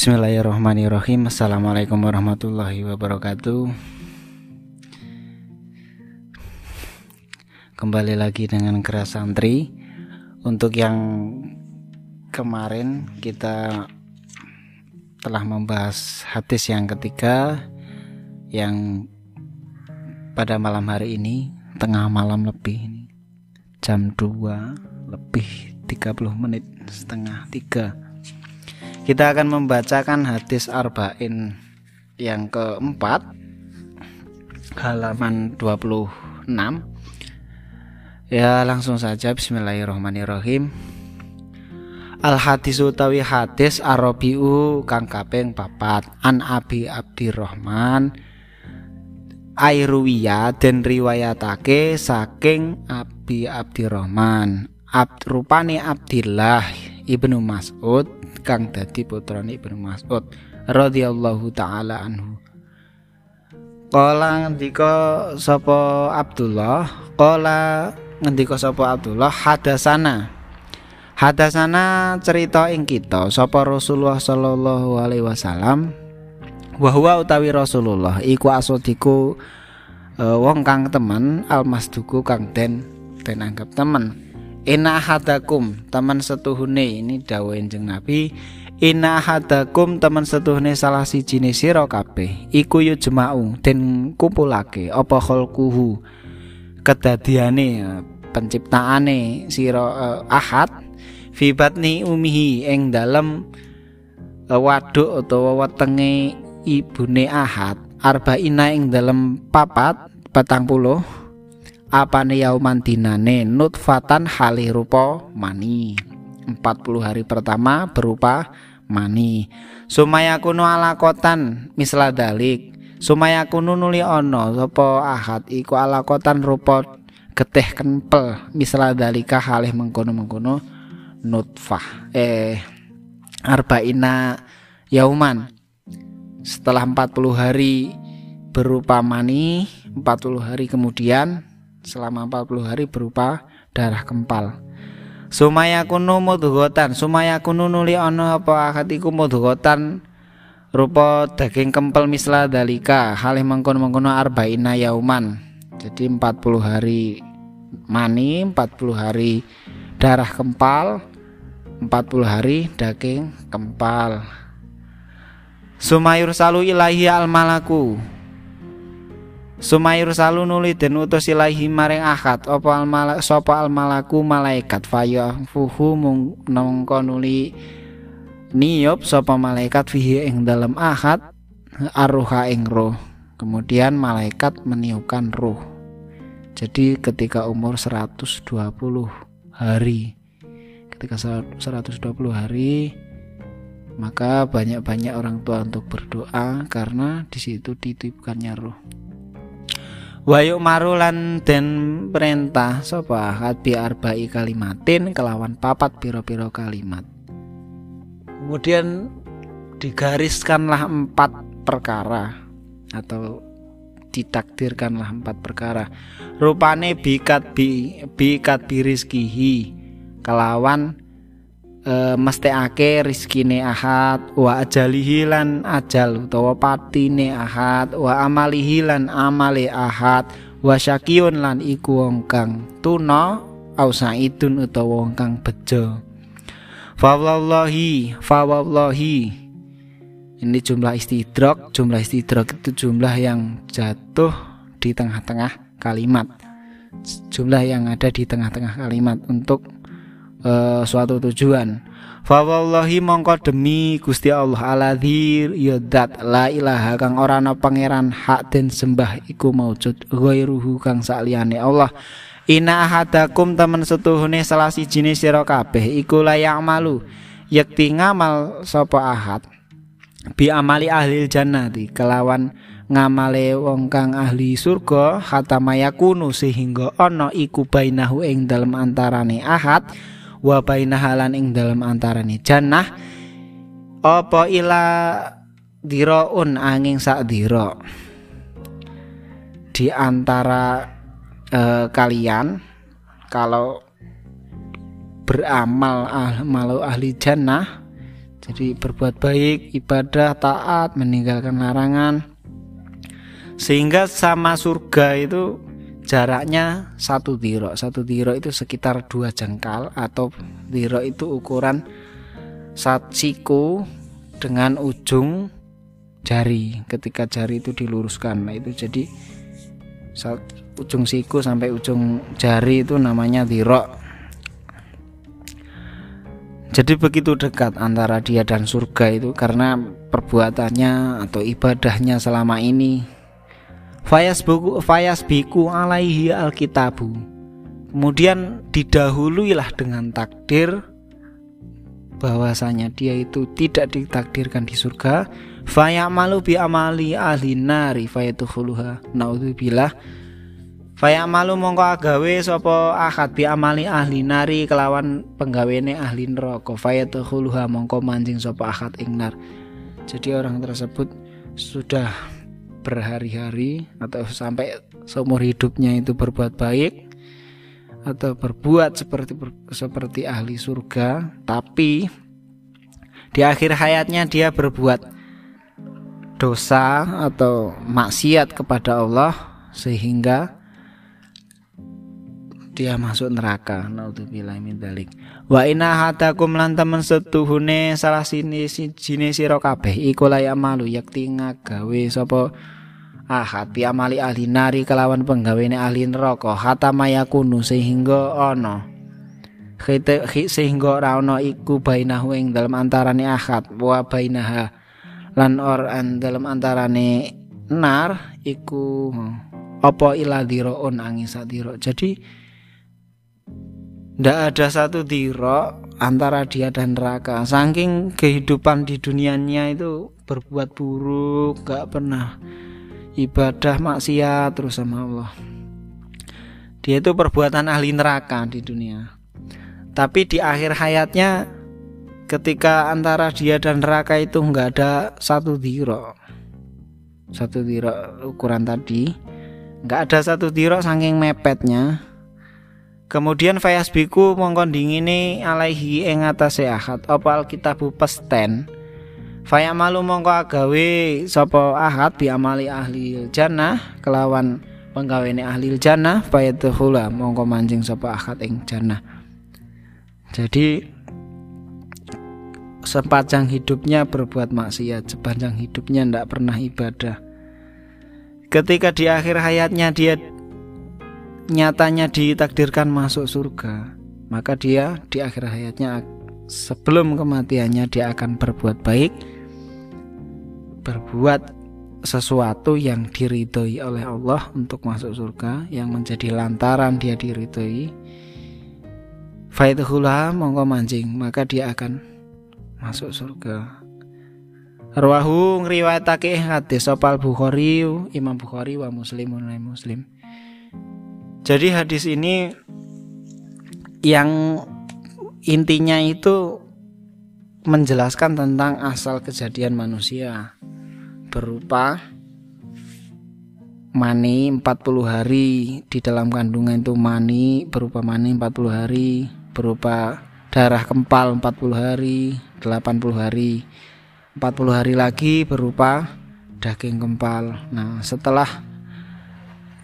Bismillahirrahmanirrahim. Assalamualaikum warahmatullahi wabarakatuh. Kembali lagi dengan keras santri. Untuk yang kemarin kita telah membahas hadis yang ketiga Yang pada malam hari ini Tengah malam lebih ini Jam 2 lebih 30 menit setengah 3 kita akan membacakan hadis arba'in yang keempat halaman 26 ya langsung saja. Bismillahirrahmanirrahim. Al hadis utawi hadis Arabiu kang kaping papat. An Abi Abdirrahman. Airuwiya dan riwayatake saking Abi Abdirrahman. Abd rupane Abdillah ibnu Mas'ud kang dadi putrane Ibnu Mas'ud radhiyallahu taala anhu Kala ngendika sapa Abdullah, kala ngendika sapa Abdullah hadasana. Hadasana cerita ing kita sapa Rasulullah sallallahu alaihi wasallam bahwa utawi Rasulullah iku asodiku e, wong kang temen almasduku kang den den anggap temen Ina hadakum teman setuhune. Ini dawuh Enjing Nabi Ina hadakum teman setuhune salah si jenis sira kabeh. Iku yu jema'u den kumpulake apa khalquhu? Kedadiane penciptaane sira uh, ahad fi batni umihi ing dalem uh, waduk utawa wetenge ibune ahad. Arba'ina ing dalem papat petang puluh apane yauman dinane? Nutfatan hali rupa mani. 40 hari pertama berupa mani. Sumaya kuno alakotan misla dalik. Sumaya kuno nuli ono sapa ahad. Iku alakotan rupa getih kenpel misla dalika halih mengkono-mengkono nutfah. Eh arba'ina yauman. Setelah 40 hari berupa mani 40 hari kemudian selama 40 hari berupa darah kempal. Sumaya kunu mudhugotan, sumaya kunu nuli ono apa akad iku mudhugotan rupa daging kempel misla dalika halih mengkono mengkono arba'ina yauman. Jadi 40 hari mani, 40 hari darah kempal, 40 hari daging kempal. Sumayur salu ilahi al malaku Sumayur salu nuli den utus ilahi maring akad. Apa al malak sapa al malaku malaikat? Faya fuhu mung nongko nuli niyop sapa malaikat fihi ing dalam akad aruha ing roh kemudian malaikat meniupkan roh jadi ketika umur 120 hari ketika 120 hari maka banyak-banyak orang tua untuk berdoa karena di situ ditiupkannya roh Wayuk marulan den perintah sapa hati arba'i kalimatin kelawan papat piro-piro kalimat. Kemudian digariskanlah empat perkara atau ditakdirkanlah empat perkara. Rupane bikat bi bikat birizkihi kelawan e, mestekake rizkine ahad wa ajalihi lan ajal utawa patine ahad wa amalihi lan amale ahad wa syakiyun lan iku wong kang tuna au saidun utawa wong kang bejo. Fa wallahi fa wallahi ini jumlah istidrok jumlah istidrok itu jumlah yang jatuh di tengah-tengah kalimat. Jumlah yang ada di tengah-tengah kalimat untuk uh, suatu tujuan. Fawallahi mongko demi Gusti Allah aladhi yadat la ilaha kang ora ana pangeran hak den sembah iku maujud ghairuhu kang sakliyane Allah. Ina ahadakum temen setuhune salah sijine sira kabeh iku layak malu yakti ngamal sapa ahad. Bi amali ahli jannati kelawan ngamale wong kang ahli surga hatta mayakunu sehingga ana iku bainahu ing dalem antarane ahad wa bainahalan ing dalam antarane jannah apa ila diraun angin sak dira di antara uh, kalian kalau beramal ah, malu ahli jannah Jadi berbuat baik, ibadah, taat, meninggalkan larangan. Sehingga sama surga itu jaraknya satu diro. Satu diro itu sekitar dua jengkal atau diro itu ukuran siku dengan ujung jari. Ketika jari itu diluruskan, nah itu jadi ujung siku sampai ujung jari itu namanya diro. Jadi begitu dekat antara dia dan surga itu karena perbuatannya atau ibadahnya selama ini. Fayas buku fayas biku alaihi alkitabu. Kemudian didahuluilah dengan takdir bahwasanya dia itu tidak ditakdirkan di surga. Fayamalu bi amali ahli nari fayatukhuluha. Naudzubillah Faya malu mongko agawe sapa akad bi amali ahli nari kelawan penggawene ahli neraka faya tuhuluha mongko manjing sapa akad ing nar. Jadi orang tersebut sudah berhari-hari atau sampai seumur hidupnya itu berbuat baik atau berbuat seperti seperti ahli surga tapi di akhir hayatnya dia berbuat dosa atau maksiat kepada Allah sehingga dia masuk neraka. Naudzubillah min dzalik wa inna hatakum lan temen setuhune salah sini sini sira kabeh iku layak malu yakti ngagawe sapa? Ahad bi amali ahli nari kelawan penggawene ahli neraka. Hatta mayakunu sehingga ana. Sehingga ora ana iku bainahu ing dalam antarane ahad wa bainaha lan or dalam antarane nar iku apa ila on angin sadiro jadi tidak ada satu tiro antara dia dan neraka. Saking kehidupan di dunianya itu berbuat buruk, gak pernah ibadah maksiat terus sama Allah. Dia itu perbuatan ahli neraka di dunia. Tapi di akhir hayatnya ketika antara dia dan neraka itu nggak ada satu tiro, satu tiro ukuran tadi, nggak ada satu tiro saking mepetnya Kemudian biku mongkon dingini alaihi ing atase ahad apa alkitabu pesten. Faya malu mongko agawe sapa ahad bi amali ahli jannah kelawan penggawene ahli jannah fayadkhula mongko manjing sapa ahad ing jannah. Jadi sepanjang hidupnya berbuat maksiat, sepanjang hidupnya tidak pernah ibadah. Ketika di akhir hayatnya dia nyatanya ditakdirkan masuk surga, maka dia di akhir hayatnya sebelum kematiannya dia akan berbuat baik, berbuat sesuatu yang diridhoi oleh Allah untuk masuk surga yang menjadi lantaran dia diridhoi. Faidhullah mongko mancing, maka dia akan masuk surga. Rawahu ngriwayatake hadis sopal Bukhari, Imam Bukhari wa Muslimun Muslim. Jadi hadis ini yang intinya itu menjelaskan tentang asal kejadian manusia berupa mani 40 hari di dalam kandungan itu mani berupa mani 40 hari berupa darah kempal 40 hari 80 hari 40 hari lagi berupa daging kempal. Nah setelah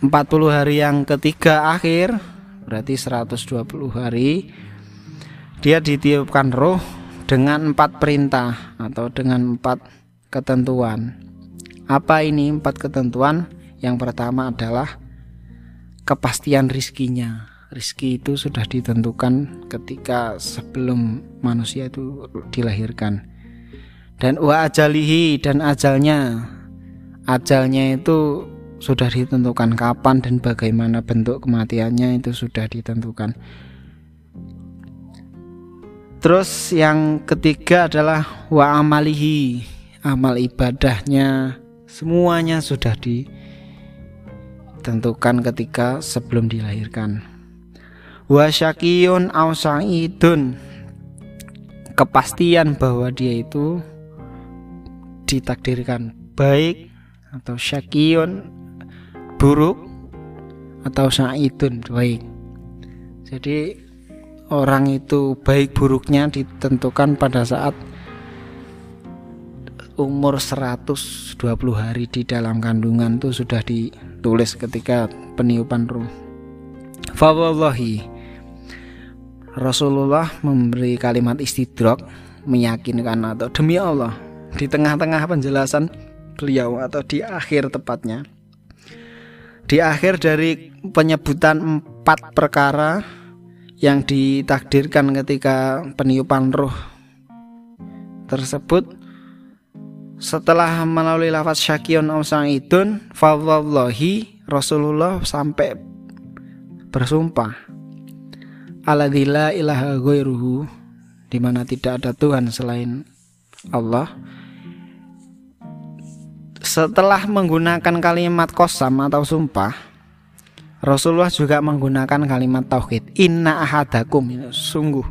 40 hari yang ketiga akhir berarti 120 hari dia ditiupkan roh dengan empat perintah atau dengan empat ketentuan. Apa ini empat ketentuan? Yang pertama adalah kepastian rizkinya. Rizki itu sudah ditentukan ketika sebelum manusia itu dilahirkan. Dan wa ajalihi dan ajalnya. Ajalnya itu sudah ditentukan kapan dan bagaimana bentuk kematiannya itu sudah ditentukan. Terus yang ketiga adalah wa amalihi, amal ibadahnya semuanya sudah ditentukan ketika sebelum dilahirkan. Wa syakiyun au sa'idun kepastian bahwa dia itu ditakdirkan baik atau syakiyun buruk atau sa'idun baik. Jadi orang itu baik buruknya ditentukan pada saat umur 120 hari di dalam kandungan tuh sudah ditulis ketika peniupan ruh. Fawallahi Rasulullah memberi kalimat istidrok meyakinkan atau demi Allah di tengah-tengah penjelasan beliau atau di akhir tepatnya di akhir dari penyebutan empat perkara yang ditakdirkan ketika peniupan roh tersebut setelah melalui lafaz syakion om idun fawallahi Rasulullah sampai bersumpah aladila ilaha ghairuhu di mana tidak ada Tuhan selain Allah setelah menggunakan kalimat kosam atau sumpah Rasulullah juga menggunakan kalimat tauhid. Inna ahadakum. Sungguh.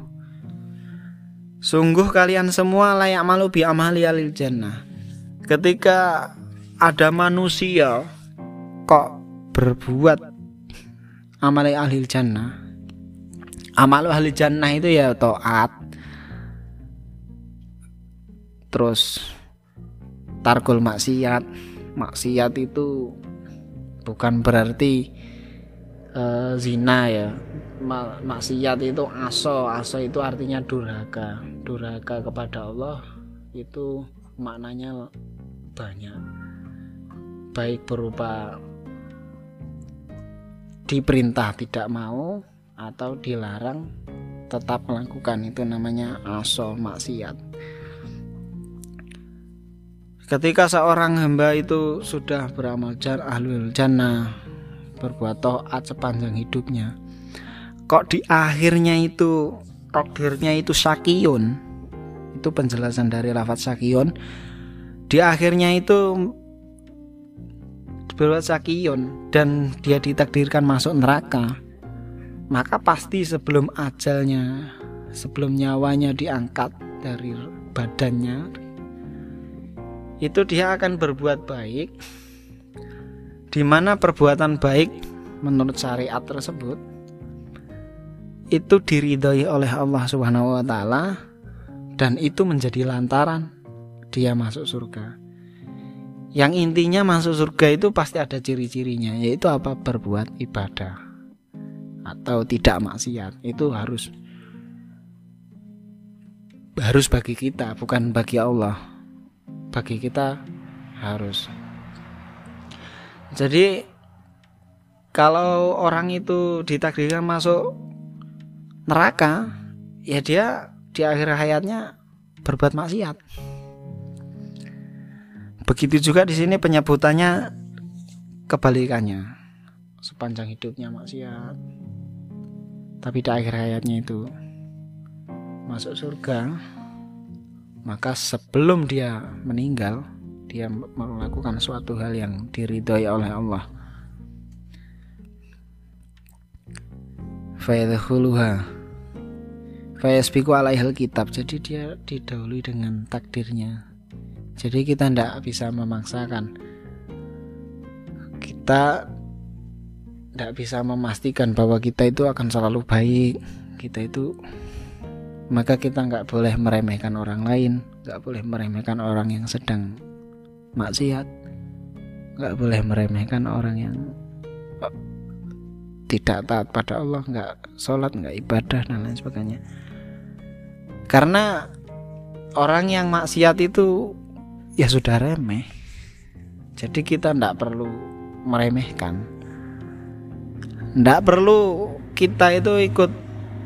Sungguh kalian semua layak malu bi amali alil jannah. Ketika ada manusia kok berbuat amal ahli jannah amal ahli jannah itu ya taat terus tarkul maksiat. Maksiat itu bukan berarti uh, zina ya. Maksiat itu aso. Aso itu artinya durhaka. Durhaka kepada Allah itu maknanya banyak. Baik berupa diperintah tidak mau atau dilarang tetap melakukan. Itu namanya aso maksiat ketika seorang hamba itu sudah beramal jar ahlul jannah berbuat taat sepanjang hidupnya kok di akhirnya itu takdirnya itu sakiyun itu penjelasan dari lafaz sakiyun di akhirnya itu berbuat sakion dan dia ditakdirkan masuk neraka maka pasti sebelum ajalnya sebelum nyawanya diangkat dari badannya itu dia akan berbuat baik di mana perbuatan baik menurut syariat tersebut itu diridhoi oleh Allah Subhanahu wa taala dan itu menjadi lantaran dia masuk surga. Yang intinya masuk surga itu pasti ada ciri-cirinya, yaitu apa? Berbuat ibadah atau tidak maksiat. Itu harus harus bagi kita, bukan bagi Allah. Bagi kita harus. Jadi kalau orang itu ditakdirkan masuk neraka, ya dia di akhir hayatnya berbuat maksiat. Begitu juga di sini penyebutannya kebalikannya. Sepanjang hidupnya maksiat. Tapi di akhir hayatnya itu masuk surga. Maka sebelum dia meninggal, dia melakukan suatu hal yang diridhoi oleh Allah. Fayadkhuluha Fayasbiku alaihal kitab Jadi dia didahului dengan takdirnya jadi kita tidak bisa memaksakan. Kita tidak bisa memastikan bahwa kita itu akan selalu baik. Kita itu maka kita nggak boleh meremehkan orang lain, nggak boleh meremehkan orang yang sedang maksiat, nggak boleh meremehkan orang yang tidak taat pada Allah, nggak sholat, nggak ibadah dan lain sebagainya. Karena orang yang maksiat itu ya sudah remeh. Jadi kita tidak perlu meremehkan. Tidak perlu kita itu ikut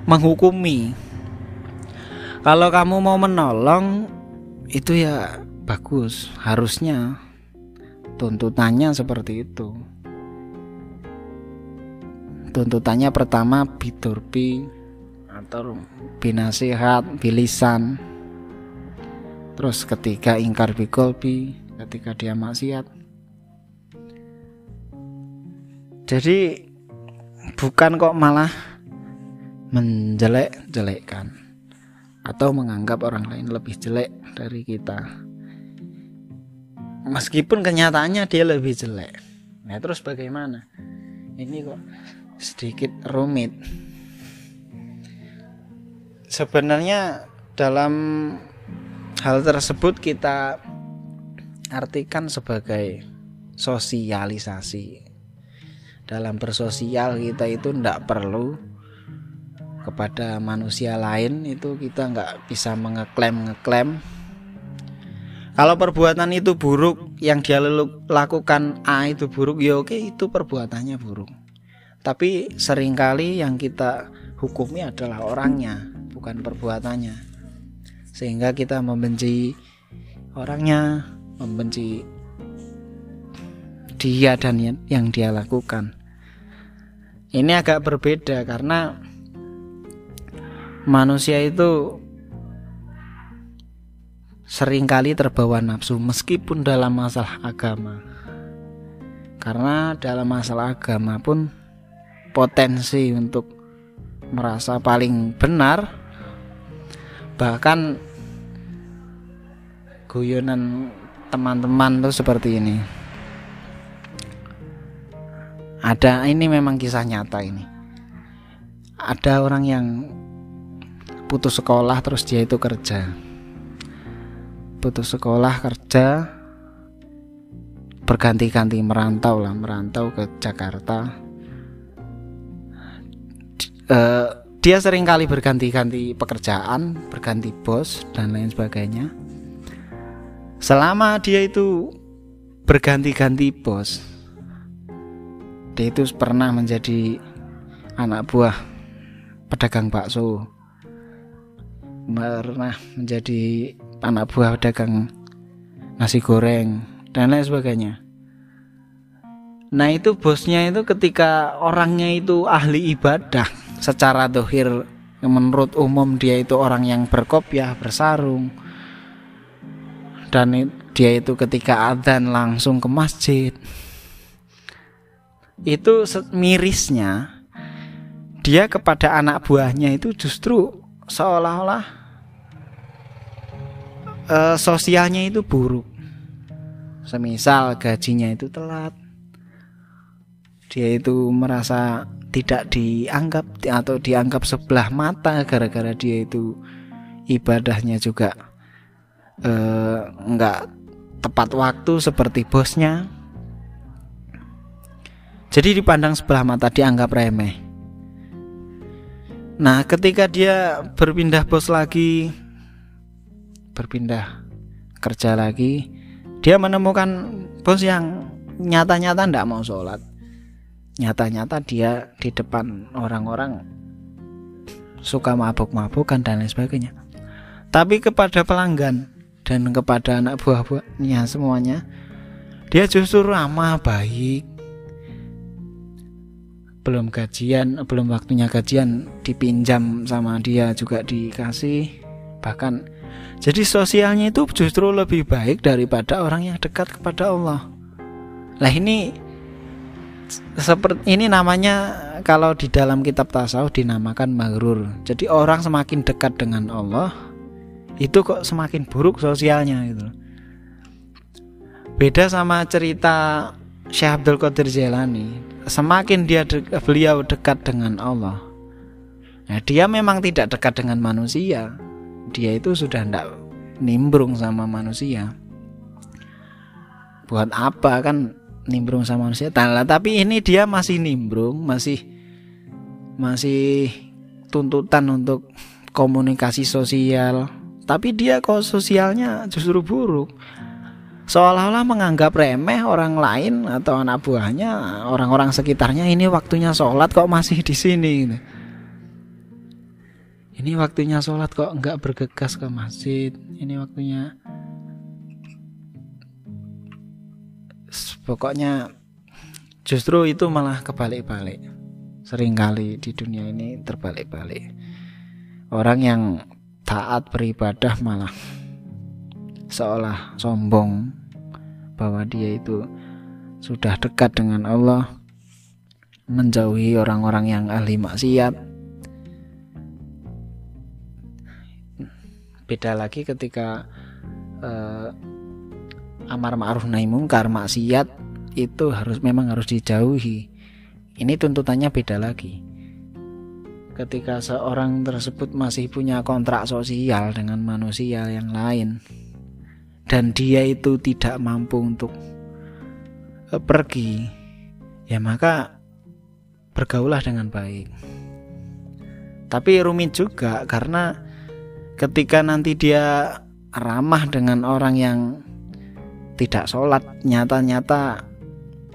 menghukumi kalau kamu mau menolong itu ya bagus. Harusnya tuntutannya seperti itu. Tuntutannya pertama biturbi atau binasihat bilisan. Terus ketika ingkar bikolbi Ketika dia maksiat. Jadi Bukan kok malah Menjelek-jelekkan Atau menganggap orang lain lebih jelek dari kita. Meskipun kenyataannya dia lebih jelek. Nah terus bagaimana? Ini kok sedikit rumit. Sebenarnya dalam hal tersebut kita artikan sebagai sosialisasi. Dalam bersosial kita itu tidak perlu kepada manusia lain itu kita nggak bisa mengeklaim ngeklaim. Kalau perbuatan itu buruk yang dia lakukan A itu buruk ya oke itu perbuatannya buruk. Tapi sering kali yang kita hukumi adalah orangnya bukan perbuatannya. Sehingga kita membenci orangnya membenci dia dan yang dia lakukan. Ini agak berbeda karena manusia itu sering kali terbawa nafsu meskipun dalam masalah agama. Karena dalam masalah agama pun potensi untuk merasa paling benar bahkan guyonan teman-teman tuh seperti ini ada ini memang kisah nyata ini ada orang yang putus sekolah terus dia itu kerja. Putus sekolah kerja berganti-ganti merantau lah merantau ke Jakarta. Uh, dia sering kali berganti-ganti pekerjaan berganti bos dan lain sebagainya. Selama dia itu berganti-ganti bos dia itu pernah menjadi anak buah pedagang bakso pernah menjadi anak buah pedagang nasi goreng dan lain sebagainya. Nah itu bosnya itu ketika orangnya itu ahli ibadah secara dohir menurut umum dia itu orang yang berkopiah bersarung. Dan dia itu ketika adzan langsung ke masjid. Itu mirisnya dia kepada anak buahnya itu justru seolah-olah e, sosialnya itu buruk. Semisal gajinya itu telat, dia itu merasa tidak dianggap atau dianggap sebelah mata gara-gara dia itu ibadahnya juga eh, tepat waktu seperti bosnya jadi dipandang sebelah mata dianggap remeh. Nah, ketika dia berpindah bos lagi, berpindah kerja lagi, dia menemukan bos yang nyata-nyata tidak mau sholat. Nyata-nyata dia di depan orang-orang suka mabuk-mabukan dan lain sebagainya. Tapi kepada pelanggan dan kepada anak buah-buahnya semuanya, dia justru ramah, baik, belum gajian belum waktunya gajian dipinjam sama dia juga dikasih bahkan jadi sosialnya itu justru lebih baik daripada orang yang dekat kepada Allah. Lah ini seperti ini namanya kalau di dalam kitab tasawuf dinamakan maghrur. Jadi orang semakin dekat dengan Allah itu kok semakin buruk sosialnya gitu. Beda sama cerita Syekh Abdul Qadir Jailani semakin dia de beliau dekat dengan Allah. Nah, dia memang tidak dekat dengan manusia dia itu sudah tidak nimbrung sama manusia buat apa kan nimbrung sama manusia Tala, tapi ini dia masih nimbrung masih masih tuntutan untuk komunikasi sosial tapi dia kok sosialnya justru buruk seolah-olah menganggap remeh orang lain atau anak buahnya, orang-orang sekitarnya ini waktunya sholat kok masih di sini. Gitu. Ini waktunya sholat kok enggak bergegas ke masjid. Ini waktunya pokoknya justru itu malah kebalik-balik. Seringkali di dunia ini terbalik-balik. Orang yang taat beribadah malah seolah sombong bahwa dia itu sudah dekat dengan Allah menjauhi orang-orang yang ahli maksiat beda lagi ketika uh, amar ma'ruf nahi mungkar maksiat itu harus memang harus dijauhi. Ini tuntutannya beda lagi. Ketika seorang tersebut masih punya kontrak sosial dengan manusia yang lain dan dia itu tidak mampu untuk uh, pergi ya maka bergaulah dengan baik. Tapi rumit juga karena ketika nanti dia ramah dengan orang yang tidak sholat nyata-nyata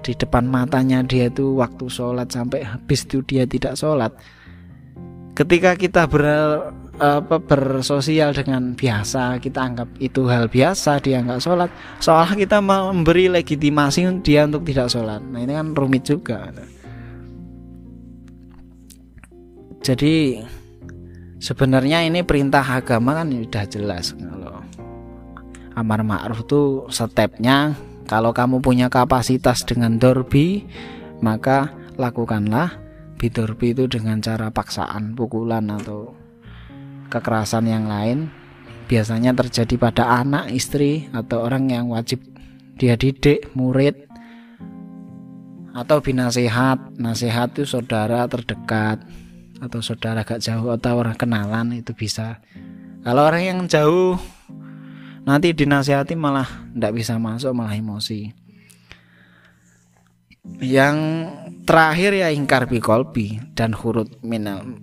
di depan matanya dia itu waktu sholat sampai habis itu dia tidak sholat. Ketika kita ber, apa, bersosial dengan biasa kita anggap itu hal biasa dia nggak sholat seolah kita memberi legitimasi dia untuk tidak sholat. Nah ini kan rumit juga. Jadi sebenarnya ini perintah agama kan sudah jelas kalau amar ma'ruf itu stepnya kalau kamu punya kapasitas dengan dorbi, maka lakukanlah bidorbi itu dengan cara paksaan, pukulan atau kekerasan yang lain. Biasanya terjadi pada anak, istri atau orang yang wajib dia didik, murid atau binasehat. Nasihat itu saudara terdekat atau saudara agak jauh atau orang kenalan itu bisa. Kalau orang yang jauh nanti dinasihati malah tidak bisa masuk malah emosi yang terakhir ya ingkar bikolbi dan hurut minal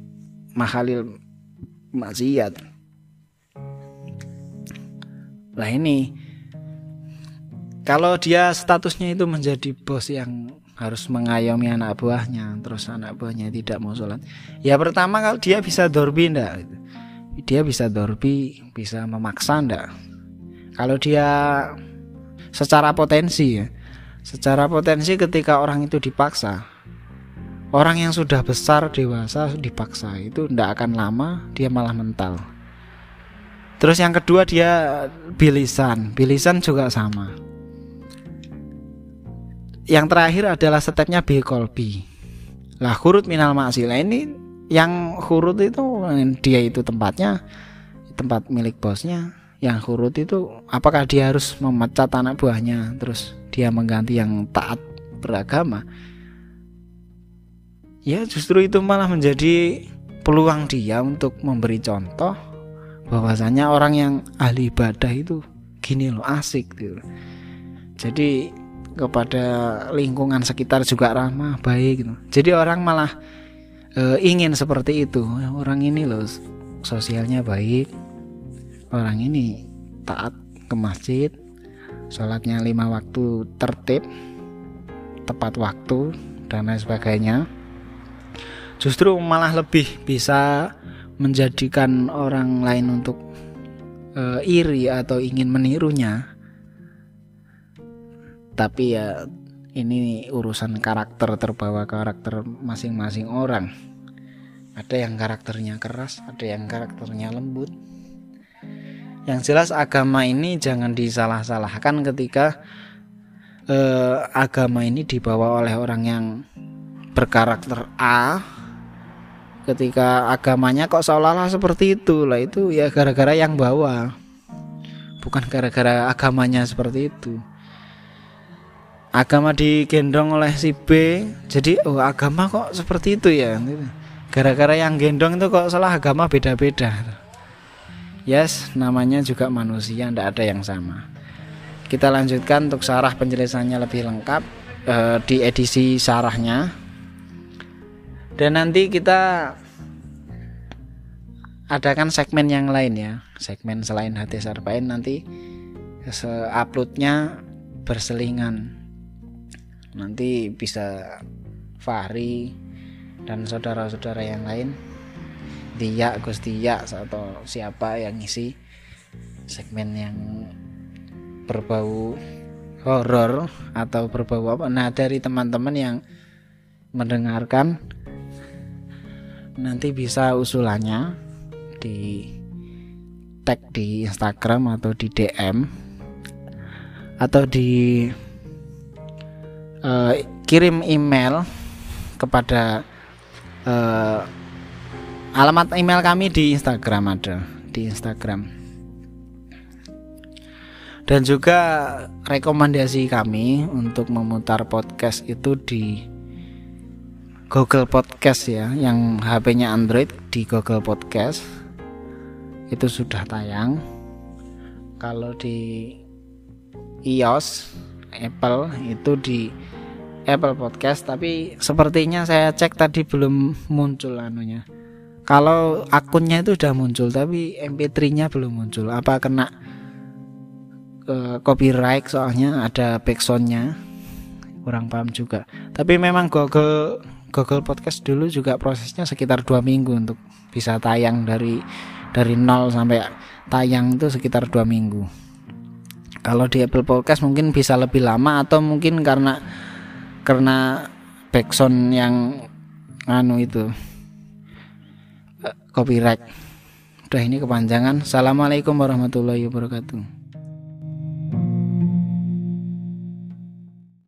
mahalil maksiat lah ini kalau dia statusnya itu menjadi bos yang harus mengayomi anak buahnya terus anak buahnya tidak mau sholat ya pertama kalau dia bisa dorbi ndak dia bisa dorbi bisa memaksa ndak kalau dia secara potensi ya, secara potensi ketika orang itu dipaksa, orang yang sudah besar dewasa dipaksa itu tidak akan lama dia malah mental. Terus yang kedua dia bilisan, bilisan juga sama. Yang terakhir adalah stepnya B kolbi. Lah hurut minal maksilah ini yang hurut itu dia itu tempatnya tempat milik bosnya. Yang hurut itu apakah dia harus memecat anak buahnya terus dia mengganti yang taat beragama? Ya justru itu malah menjadi peluang dia untuk memberi contoh bahwasanya orang yang ahli ibadah itu gini loh asik gitu. Jadi kepada lingkungan sekitar juga ramah baik gitu. Jadi orang malah e, ingin seperti itu. Orang ini loh sosialnya baik. Orang ini taat ke masjid. Sholatnya lima waktu tertib tepat waktu dan lain sebagainya. Justru malah lebih bisa menjadikan orang lain untuk e, iri atau ingin menirunya tapi ya ini urusan karakter terbawa karakter masing-masing orang. Ada yang karakternya keras ada yang karakternya lembut. Yang jelas agama ini jangan disalah-salahkan ketika eh, agama ini dibawa oleh orang yang berkarakter A. Ketika agamanya kok seolah-olah seperti itu lah itu ya gara-gara yang bawa. Bukan gara-gara agamanya seperti itu agama digendong oleh si B jadi oh agama kok seperti itu ya gara-gara yang gendong itu kok salah agama beda-beda Yes, namanya juga manusia, tidak ada yang sama. Kita lanjutkan untuk sarah penjelasannya lebih lengkap uh, di edisi sarahnya. Dan nanti kita adakan segmen yang lain ya, segmen selain hati sarpain nanti uploadnya berselingan. Nanti bisa Fahri dan saudara-saudara yang lain. Dia Gus Dia atau siapa yang ngisi segmen yang berbau horor atau berbau apa. Nah dari teman-teman yang mendengarkan nanti bisa usulannya di tag di Instagram atau di DM atau di uh, kirim email kepada uh, alamat email kami di Instagram ada di Instagram. Dan juga rekomendasi kami untuk memutar podcast itu di Google Podcast ya yang HP-nya Android di Google Podcast. Itu sudah tayang. Kalau di iOS Apple itu di Apple Podcast. Tapi sepertinya saya cek tadi belum muncul anunya. Kalau akunnya itu udah muncul tapi MP3 nya belum muncul. Apa kena uh, copyright soalnya ada backsoundnya? Kurang paham juga. Tapi memang Google Google Podcast dulu juga prosesnya sekitar dua minggu untuk bisa tayang dari dari nol sampai tayang itu sekitar dua minggu kalau di Apple Podcast mungkin bisa lebih lama atau mungkin karena karena backsound yang anu itu copyright. Udah ini kepanjangan. Assalamualaikum warahmatullahi wabarakatuh